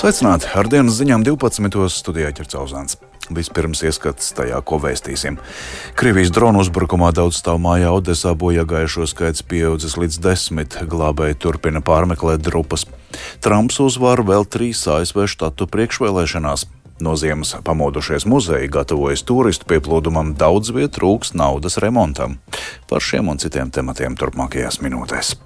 Sveicināti! Ar dienas ziņām 12. studijā ķercauzāns. Vispirms ieskats tajā, ko vēstīsim. Krievijas dronu uzbrukumā daudz stāv mājā Odesā bojā gājušo skaits pieaudzis līdz desmit. Glābēji turpina pārmeklēt drupas. Trumps uzvar vēl trīs ASV štatu priekšvēlēšanās. No ziemas pamodušies muzeji gatavojas turistu pieplūdumam, daudz vietu trūks naudas remontam. Par šiem un citiem tematiem turpmākajās minūtēs.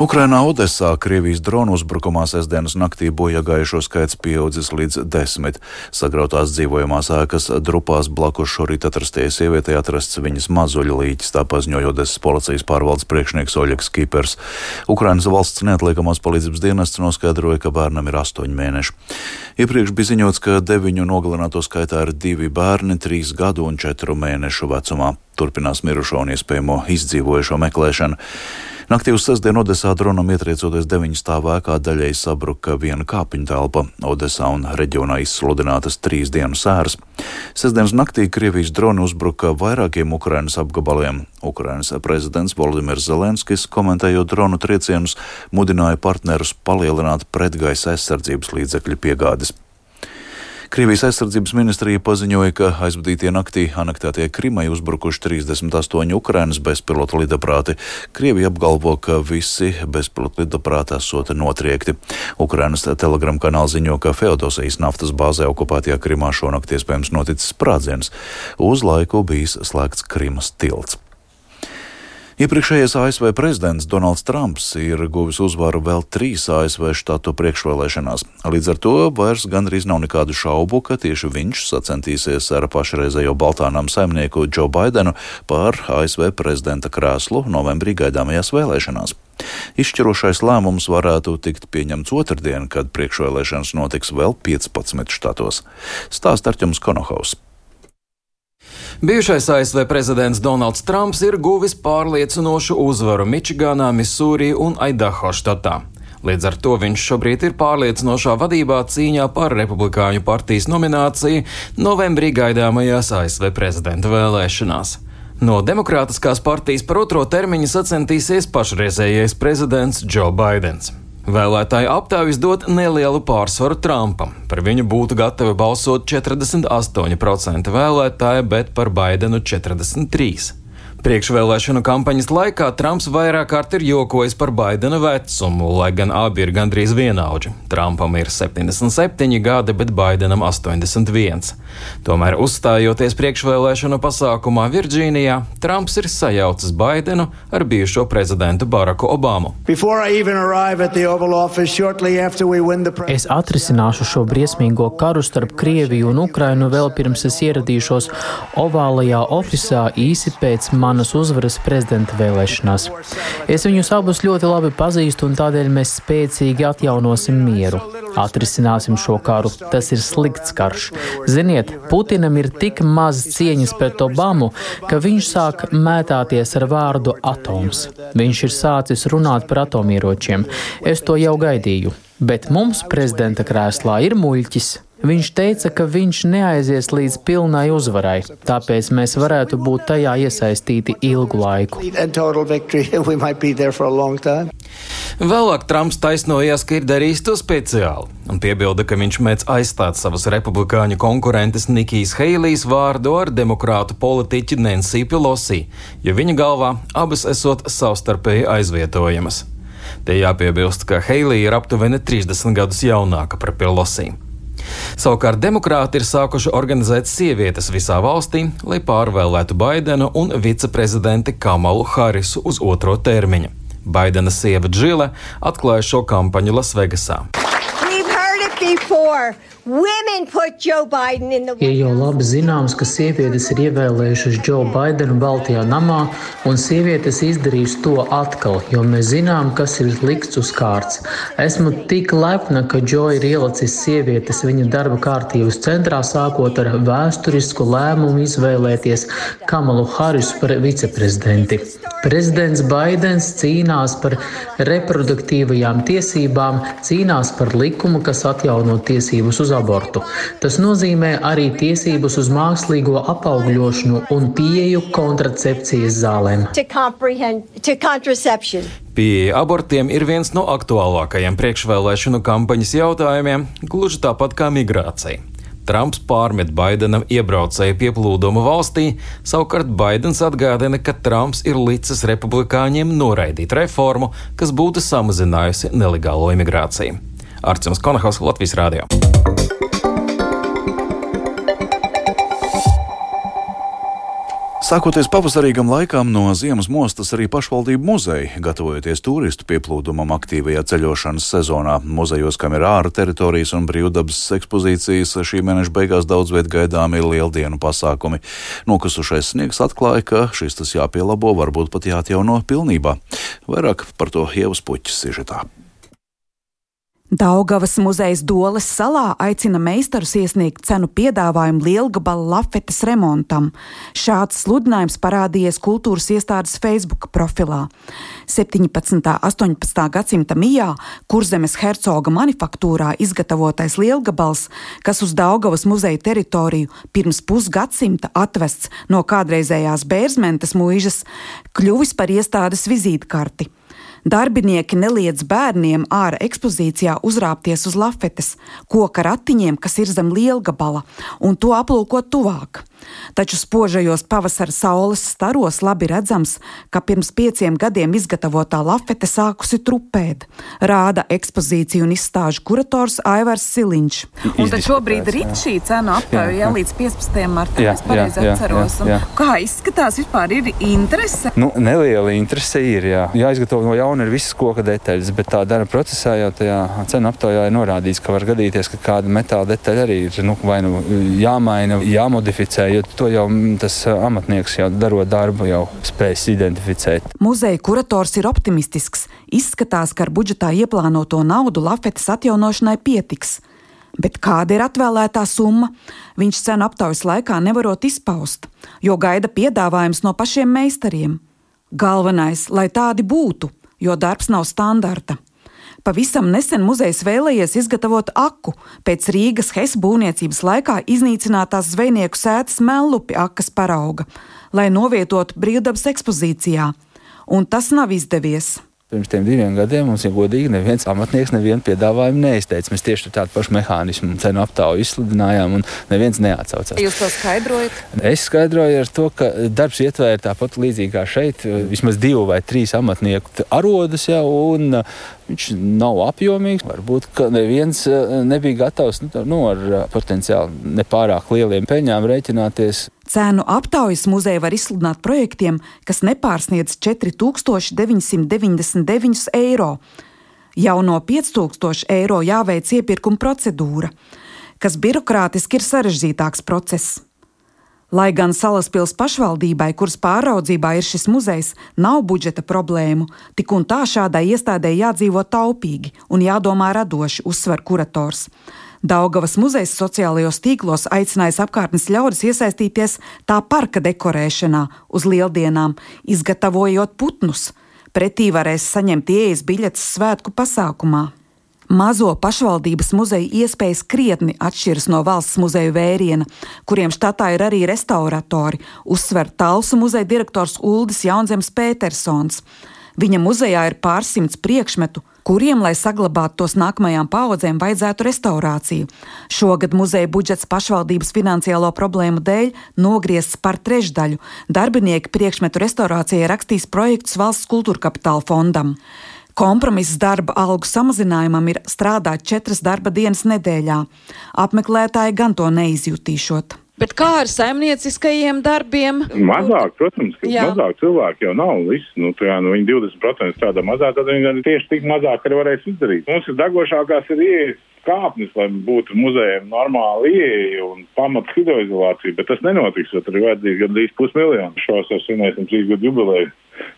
Ukrainā Odesā Krievijas dronu uzbrukumā sestdienas naktī bojā gājušo skaits pieaudzis līdz desmit. Sagrautās dzīvojamās ēkas drupās blakus šorīt atrastajai sievietei atrasts viņas mazuļa līķis, tā paziņoja Odesas policijas pārvaldes priekšnieks Oļegs Kipers. Ukrainas valsts neatliekamās palīdzības dienests noskaidroja, ka bērnam ir astoņi mēneši. Iepriekš bija ziņots, ka deviņu nogalināto skaitā ir divi bērni, trīs gadu un četru mēnešu vecumā. Turpinās mirušo un iespējamo izdzīvojušo meklēšanu. Naktī uz sestdienu Odesā dronam ietriecoties deviņu stāvu ēkā daļai sabruka viena kāpiņu telpa. Odesā un reģionā izsludinātas trīs dienu sēras. Sestdienas naktī Krievijas droni uzbruka vairākiem Ukrainas apgabaliem. Ukrainas prezidents Volodimirs Zelenskis, komentējot dronu triecienus, mudināja partnerus palielināt pretgaisa aizsardzības līdzekļu piegādes. Krievijas aizsardzības ministrija paziņoja, ka aizvadītie naktī anektētie Krimai uzbrukuši 38 Ukrainas bezpilota lidaprāti. Krievija apgalvo, ka visi bezpilota lidaprāti esot notriekti. Ukrainas telegram kanāls ziņo, ka Feodosijas naftas bāzē okupētajā Krimā šonakt iespējams noticis sprādziens. Uz laiku bijis slēgts Krimas tilts. Iepriekšējais ASV prezidents Donalds Trumps ir guvis uzvaru vēl trīs ASV štatu priekšvēlēšanās. Līdz ar to vairs gandrīz nav nekādu šaubu, ka tieši viņš sacenstīsies ar pašreizējo Baltānām saimnieku Džo Baidenu par ASV prezidenta krēslu novembrī gaidāmajās vēlēšanās. Izšķirošais lēmums varētu tikt pieņemts otrdien, kad priekšvēlēšanas notiks vēl 15 štatos. Stāst Arķums Konohaus. Bijušais ASV prezidents Donalds Trumps ir guvis pārliecinošu uzvaru Mičiganā, Misūrī un Aidaho štatā. Līdz ar to viņš šobrīd ir pārliecinošā vadībā cīņā par Republikāņu partijas nomināciju novembrī gaidāmajās ASV prezidenta vēlēšanās. No Demokrātiskās partijas par otro termiņu sacensties pašreizējais prezidents Joe Bidenis. Vēlētāju aptaujas dod nelielu pārsvaru Trumpam. Par viņu būtu gatavi balsot 48% vēlētāji, bet par Baidenu 43%. Priekšvēlēšanu kampaņas laikā Trumps vairāk kārt ir jokojis par Baidena vecumu, lai gan abi ir gandrīz vienaudži. Trumpam ir 77 gadi, bet Baidenam 81. Tomēr uzstājoties priekšvēlēšanu pasākumā Virģīnijā, Trumps ir sajaucis Baidenu ar bijušo prezidentu Baraku Obamu. Es atrisināšu šo briesmīgo karu starp Krieviju un Ukrainu vēl pirms es ieradīšos ovālajā ofisā īsi pēc manis manas uzvaras prezidenta vēlēšanās. Es viņus abus ļoti labi pazīstu, un tādēļ mēs spēcīgi atjaunosim mieru. Atrisināsim šo karu. Tas ir slikts karš. Ziniet, Putinam ir tik maz cieņas pret Obamu, ka viņš sāk mētāties ar vārdu atoms. Viņš ir sācis runāt par atomieročiem. Es to jau gaidīju. Bet mums prezidenta krēslā ir muļķis. Viņš teica, ka viņš neaizies līdz pilnai uzvarai, tāpēc mēs varētu būt tajā iesaistīti ilgu laiku. Vēlāk Trumps taisnojās, ka ir darījis to speciāli un piebilda, ka viņš mēdz aizstāt savas republikāņu konkurentes Nikijas Heilijas vārdu ar demokrātu politiķi Nancy Pelosi, jo viņa galvā abas esot savstarpēji aizvietojamas. Te jāpiebilst, ka Heilija ir aptuveni 30 gadus jaunāka par Pelosi. Savukārt demokrāti ir sākuši organizēt sievietes visā valstī, lai pārvēlētu Baidenu un viceprezidenti Kamalu Harisu uz otro termiņu. Baidena sieva Džile atklāja šo kampaņu Lasvegasā. Ir jau labi zināms, ka sievietes ir ievēlējušas Džo Baidenu Baltijā namā, un sievietes izdarīs to atkal, jo mēs zinām, kas ir likts uz kārts. Esmu tik lepna, ka Džo ir ielicis sievietes viņa darba kārtības centrā, sākot ar vēsturisku lēmumu izvēlēties Kamalu Harisu par viceprezidenti. Prezidents Baidens cīnās par reproduktīvajām tiesībām, cīnās par likumu, kas atjauno tiesības uz uz abortu. Tas nozīmē arī tiesības uz mākslīgo apaugļošanu un pieeju kontracepcijas zālēm. Pieeja abortiem ir viens no aktuālākajiem priekšvēlēšanu kampaņas jautājumiem, gluži tāpat kā migrācija. Trumps pārmet Baidenam iebraucēju pieplūdumu valstī, savukārt Baidens atgādina, ka Trumps ir licis republikāņiem noraidīt reformu, kas būtu samazinājusi nelegālo imigrāciju. Arcīms Konahaus, Latvijas Rādio. Sākoties pavasarīgam laikam no ziemas mostas arī pašvaldību muzeji, gatavojoties turistu pieplūdumam aktīvajā ceļošanas sezonā. Muzejos, kam ir ārā teritorijas un brīvdabas ekspozīcijas, šī mēneša beigās daudz viet gaidām ir lieldienu pasākumi. Nokusušais sniegs atklāja, ka šis tas jāpielabo, varbūt pat jāatjauno pilnībā. Vairāk par to ievas puķis sižetā. Daugavas muzejs Doles salā aicina meistarus iesniegt cenu piedāvājumu lielgabala lafetes remontam. Šāds sludinājums parādījies kultūras iestādes Facebook profilā. 17. un 18. gadsimta mijā Kurzemes hercoga manufaktūrā izgatavotais lielgabals, kas uz Daugavas muzeja teritoriju pirms pusgadsimta atvests no kādreizējās Bērzmentes mūžas, kļuvis par iestādes vizītkarti. Darbinieki neliedz bērniem ārā ekspozīcijā uzrāpties uz lafetes, koka ratiņiem, kas ir zem lielgabala, un to aplūkot tuvāk. Taču spožajos pavasara saules staros labi redzams, ka pirms pieciem gadiem izgatavotā lafete sākusi trupēt, rāda ekspozīciju un izstāžu kurators Aivars Siliņš. Un tad šobrīd ir šī cena aptauja jā, jā. līdz 15. martam, ja es pareizi atceros. Jā, jā. Kā izskatās vispār ir interese? Nu, neliela interese ir, jā. Jāizgatavo no jauna ir visas koka detaļas, bet tā darba procesā jau tajā cenu aptaujā ir norādīts, ka var gadīties, ka kāda metāla detaļa arī ir nu, vai nu jāmaina, jāmodificē jo to jau tas amatnieks, jau darot darbu, jau spējas identificēt. Muzeja kurators ir optimistisks. Izskatās, ka ar budžetā ieplānoto naudu lafetes atjaunošanai pietiks. Bet kāda ir atvēlētā summa? Viņš cenu aptaujas laikā nevarot izpaust, jo gaida piedāvājums no pašiem meistariem. Galvenais, lai tādi būtu, jo darbs nav standarta. Pavisam nesen muzejs vēlējies izgatavot aku pēc Rīgas Hess būvniecības laikā iznīcinātās zvejnieku sētas mellupi akas parauga, lai novietotu brīvdabas ekspozīcijā, un tas nav izdevies. Pirms tam diviem gadiem mums, ja godīgi, neviens amatnieks nevienu piedāvājumu neizteica. Mēs tieši tādu pašu mehānismu cenu aptauju izsludinājām, un neviens neatsaucās. Jūs to skaidrojat? Es skaidroju ar to, ka darbs ietvēra tāpat līdzīgi kā šeit, vismaz divu vai trīs amatnieku arodus jau, un viņš nav apjomīgs. Varbūt neviens nebija gatavs nu, nu, ar potenciāli nepārāk lieliem peļņām rēķināties. Cēnu aptaujas muzeja var izsludināt projektiem, kas nepārsniedz 4999 eiro. Jau no 5000 eiro jāveic iepirkuma procedūra, kas birokrātiski ir sarežģītāks process. Lai gan Salaspils pašvaldībai, kuras pāraudzībā ir šis muzejs, nav budžeta problēmu, tik un tā šādai iestādē jādzīvo taupīgi un jādomā radoši, uzsver kurators. Daugavas muzejs sociālajos tīklos aicinājis apkārtnes ļaudis iesaistīties tā parka dekorēšanā uz lieldienām, izgatavojot putnus. Pretī varēs saņemt ieejas biļetes svētku pasākumā. Mazo pašvaldības muzeja iespējas krietni atšķiras no valsts muzeja vēriena, kuriem štatā ir arī restauratori, uzsver Talsu muzeja direktors Uldis Jaunzems Petersons. Viņa muzejā ir pārsimts priekšmetu, kuriem, lai saglabātu tos nākamajām paudzēm, vajadzētu restaurāciju. Šogad muzeja budžets pašvaldības finansiālo problēmu dēļ nogriezts par trešdaļu. Darbinieki priekšmetu restaurācijai rakstīs projektus valsts kultūra kapitāla fondam. Kompromiss darba algu samazinājumam ir strādāt četras darba dienas nedēļā. Apmeklētāji gan to neizjutīšot. Bet kā ar saimnieciskajiem darbiem? Mazāk, protams, ka Jā. mazāk cilvēku jau nav. Viss, nu, tā, nu, viņi 20% strādā mazāk, tad viņi tieši tik mazāk arī varēs izdarīt. Mums ir degošākās ir ieejas kāpnes, lai būtu muzejiem normāla ieeja un pamat hidroizolācija, bet tas nenotiks, jo tur ir vajadzīgi gandrīz pusmiljonu. Šos jau svinēsim trīs gadu jubileju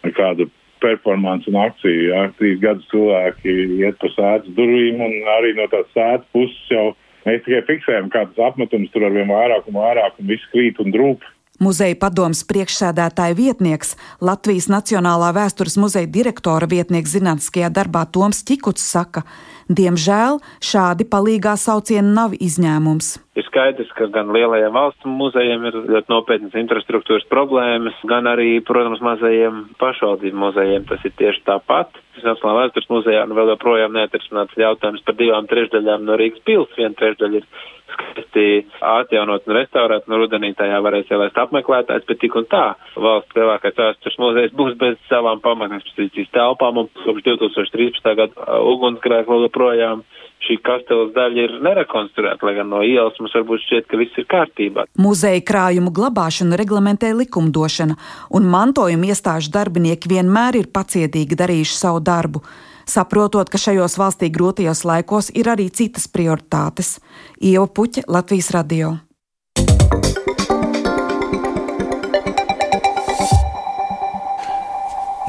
ar kādu performance un akciju. Jā. Trīs gadus cilvēki iet pa sēdes durvīm un arī no tās sēdes puses jau Mēs tikai fiksējam, kādas apmetums tur ar vien vairāk un vairāk un viss krīt un drūp. Muzeja padomas priekšsēdētāja vietnieks, Latvijas Nacionālā vēstures muzeja direktora vietnieks zinātniskajā darbā Toms Čikuts saka, diemžēl šādi palīgā saucieni nav izņēmums. Ir skaidrs, ka gan lielajiem valsts muzejiem ir ļoti nopietnas infrastruktūras problēmas, gan arī, protams, mazajiem pašvaldību muzejiem tas ir tieši tāpat. Nacionālā vēstures muzejā nu vēl joprojām neatrisināts jautājums par divām trešdaļām no Rīgas pils. Viena trešdaļa ir skaisti atjaunot un restaurēt, un rudenī tajā varēs ielaist apmeklētājs, bet tik un tā valsts lielākais vēstures muzejs būs bez savām pamatnekspozīcijas telpām, un kopš 2013. gada ugunsgrēku vēl joprojām šī kastelas daļa ir nerekonstruēta, lai gan no ielas mums varbūt šķiet, ka viss ir kārtībā. Muzeja krājumu glabāšanu reglamentē likumdošana, un mantojuma iestāžu darbinieki vienmēr ir pacietīgi darījuši savu darbu saprotot, ka šajos valstī grūtajos laikos ir arī citas prioritātes. Ieva Puķa, Latvijas radio.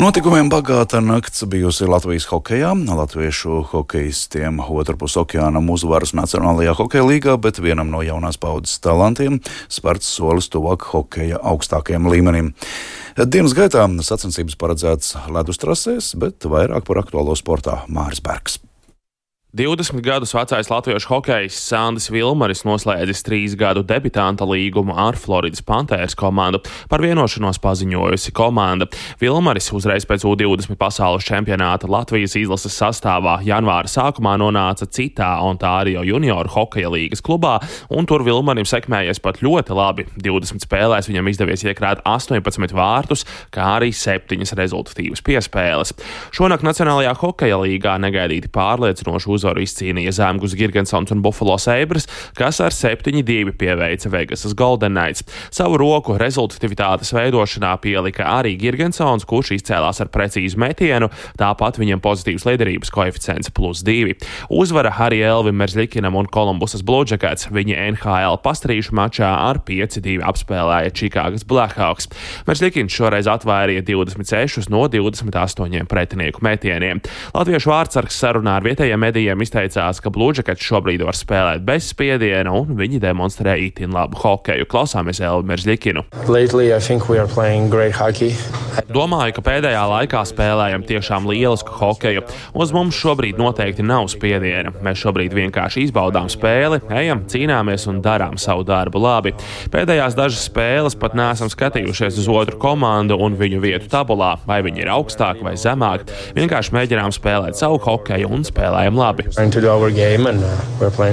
Notikumiem bagāta nakts bijusi Latvijas hokeja. Latviešu hokeistiem otrpus okeānam uzvaras Nacionālajā hokeja līgā, bet vienam no jaunās paudzes talantiem spērts solis tuvāk hokeja augstākajam līmenim. Dienas gaitā sacensības paredzētas ledus trasēs, bet vairāk par aktuālo sportā Māris Bergs. 20 gadus vecais latviešu hokejs Sandis Vilmaris noslēdzis trīs gadu debitanta līgumu ar Floridas Panthers komandu. Par vienošanos paziņojusi komanda. Vilmaris uzreiz pēc U20 pasaules čempionāta Latvijas izlases sastāvā janvāra sākumā nonāca citā Ontārio junioru hokeja līgas klubā, un tur Vilmarim sekmējies pat ļoti labi. 20 spēlēs viņam izdevies iekrāt 18 vārtus, kā arī 7 rezultatīvas piespēles. Šonakt Nacionālajā hokeja līgā negaidīti pārliecinoši uz uzvaru izcīnīja Zemgus Girgensons un Buffalo Sabres, kas ar 7-2 pieveica Vegasas Golden Knights. Savu roku rezultatīvitātes veidošanā pielika arī Girgensons, kurš izcēlās ar precīzu metienu, tāpat viņam pozitīvs liederības koeficients plus 2. Uzvara arī Elvim Merzlikinam un Kolumbusas Bludžekats. Viņi NHL pastrīšu mačā ar 5-2 apspēlēja Čikāgas Blackhawks. Merzlikins šoreiz atvairīja 26 no 28 pretinieku metieniem. Latviešu vārdsargs sarunā ar vietējiem medijiem mēdījiem izteicās, ka Blūdžakets šobrīd var spēlēt bez spiediena, un viņi demonstrē itin labu hokeju. Klausāmies Elmers Ļikinu. Domāju, ka pēdējā laikā spēlējam tiešām lielisku hokeju. Uz mums šobrīd noteikti nav spiediena. Mēs šobrīd vienkārši izbaudām spēli, ejam, cīnāmies un darām savu darbu labi. Pēdējās dažas spēles pat neesam skatījušies uz otru komandu un viņu vietu tabulā, vai viņi ir augstāk vai zemāk. Vienkārši mēģinām spēlēt savu hokeju un spēlējam labi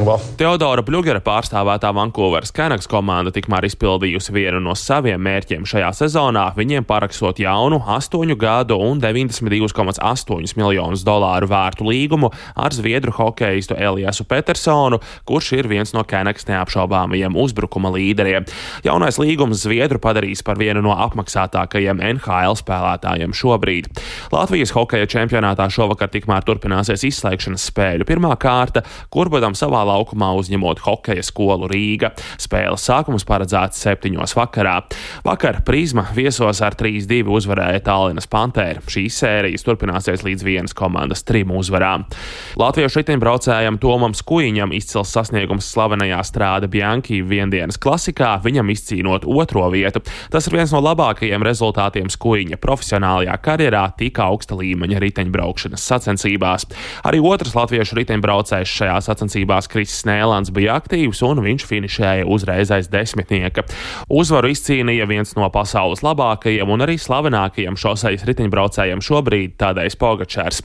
well. Teodora Bļūgera pārstāvētā Vankūveras Canucks komanda tikmēr izpildījusi vienu no saviem mērķiem šajā sezonā, viņiem parakstot jaunu 8 gadu un 92,8 miljonus dolāru vērtu līgumu ar zviedru hokeistu Eliasu Petersonu, kurš ir viens no Canucks neapšaubāmajiem uzbrukuma līderiem. Jaunais līgums Zviedru padarīs par vienu no apmaksātākajiem NHL spēlētājiem šobrīd. Latvijas hokeja čempionātā šovakar tikmēr turpināsies izslēgšanas spēļu spēļu pirmā kārta, kurbadam savā laukumā uzņemot hokeja skolu Rīga. Spēles sākums paredzēts septiņos vakarā. Vakar Prisma viesos ar 3-2 uzvarēja Tallinas Pantēra. Šīs sērijas turpināsies līdz vienas komandas trim uzvarām. Latviešu riteņbraucējam Tomam Skuiņam izcils sasniegums slavenajā strāda Bianchi viendienas klasikā, viņam izcīnot otro vietu. Tas ir viens no labākajiem rezultātiem Skuiņa profesionālajā karjerā tik augsta līmeņa riteņbraukšanas sacensībās. Arī otrs latviešu latviešu riteņbraucējs šajā sacensībās Kristis Nēlands bija aktīvs un viņš finišēja uzreiz aiz desmitnieka. Uzvaru izcīnīja viens no pasaules labākajiem un arī slavenākajiem šoseis riteņbraucējiem šobrīd - tādais Pogačērs.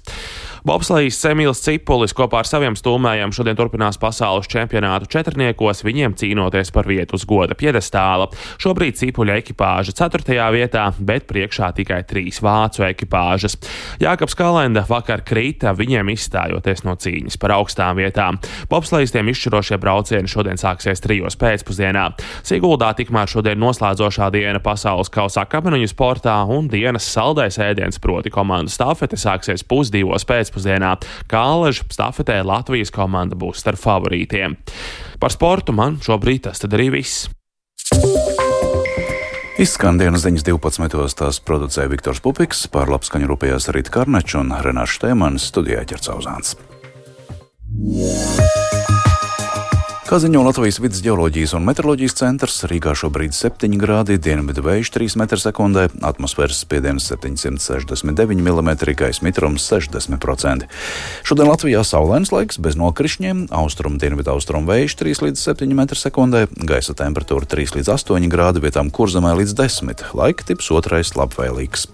Bobslējas Semīls Cipulis kopā ar saviem stūmējiem šodien turpinās pasaules čempionātu četrniekos, viņiem cīnoties par vietu uz goda piedestāla. Šobrīd Cipuļa ekipāža 4. vietā, bet priekšā tikai trīs vācu ekipāžas. Jākaps Kalenda vakar krīta, viņiem izstājoties no cīņas par augstām vietām. Bobslējistiem izšķirošie braucieni šodien sāksies trijos pēcpusdienā. Siguldā tikmēr šodien noslēdzošā diena pasaules kausa akmeņu sportā un dienas saldais ēdiens, proti komandu stafete, sāksies pusdivos pēcpusdienā pēcpusdienā. Kāleža stafetē Latvijas komanda būs starp favorītiem. Par sportu man šobrīd tas arī viss. Izskan dienas ziņas 12. tās producēja Viktors Pupiks, par labskaņu rūpējās Rīta Karneča un Renāša Tēmanis studijā ķercauzāns. Yeah. Kā ziņo Latvijas vidus geoloģijas un meteoroloģijas centrs, Rīgā šobrīd 7 grādi, dienvidu vējš 3 m2, atmosfēras spiediens 769 mm, gaisa mitrums 60%. Šodien Latvijā saulains laiks bez nokrišņiem, austrumu dienvidu austrumu vējš 3 līdz 7 m2, gaisa temperatūra 3 līdz 8 grādi, vietām kurzemē līdz 10. Laika tips otrais labvēlīgs.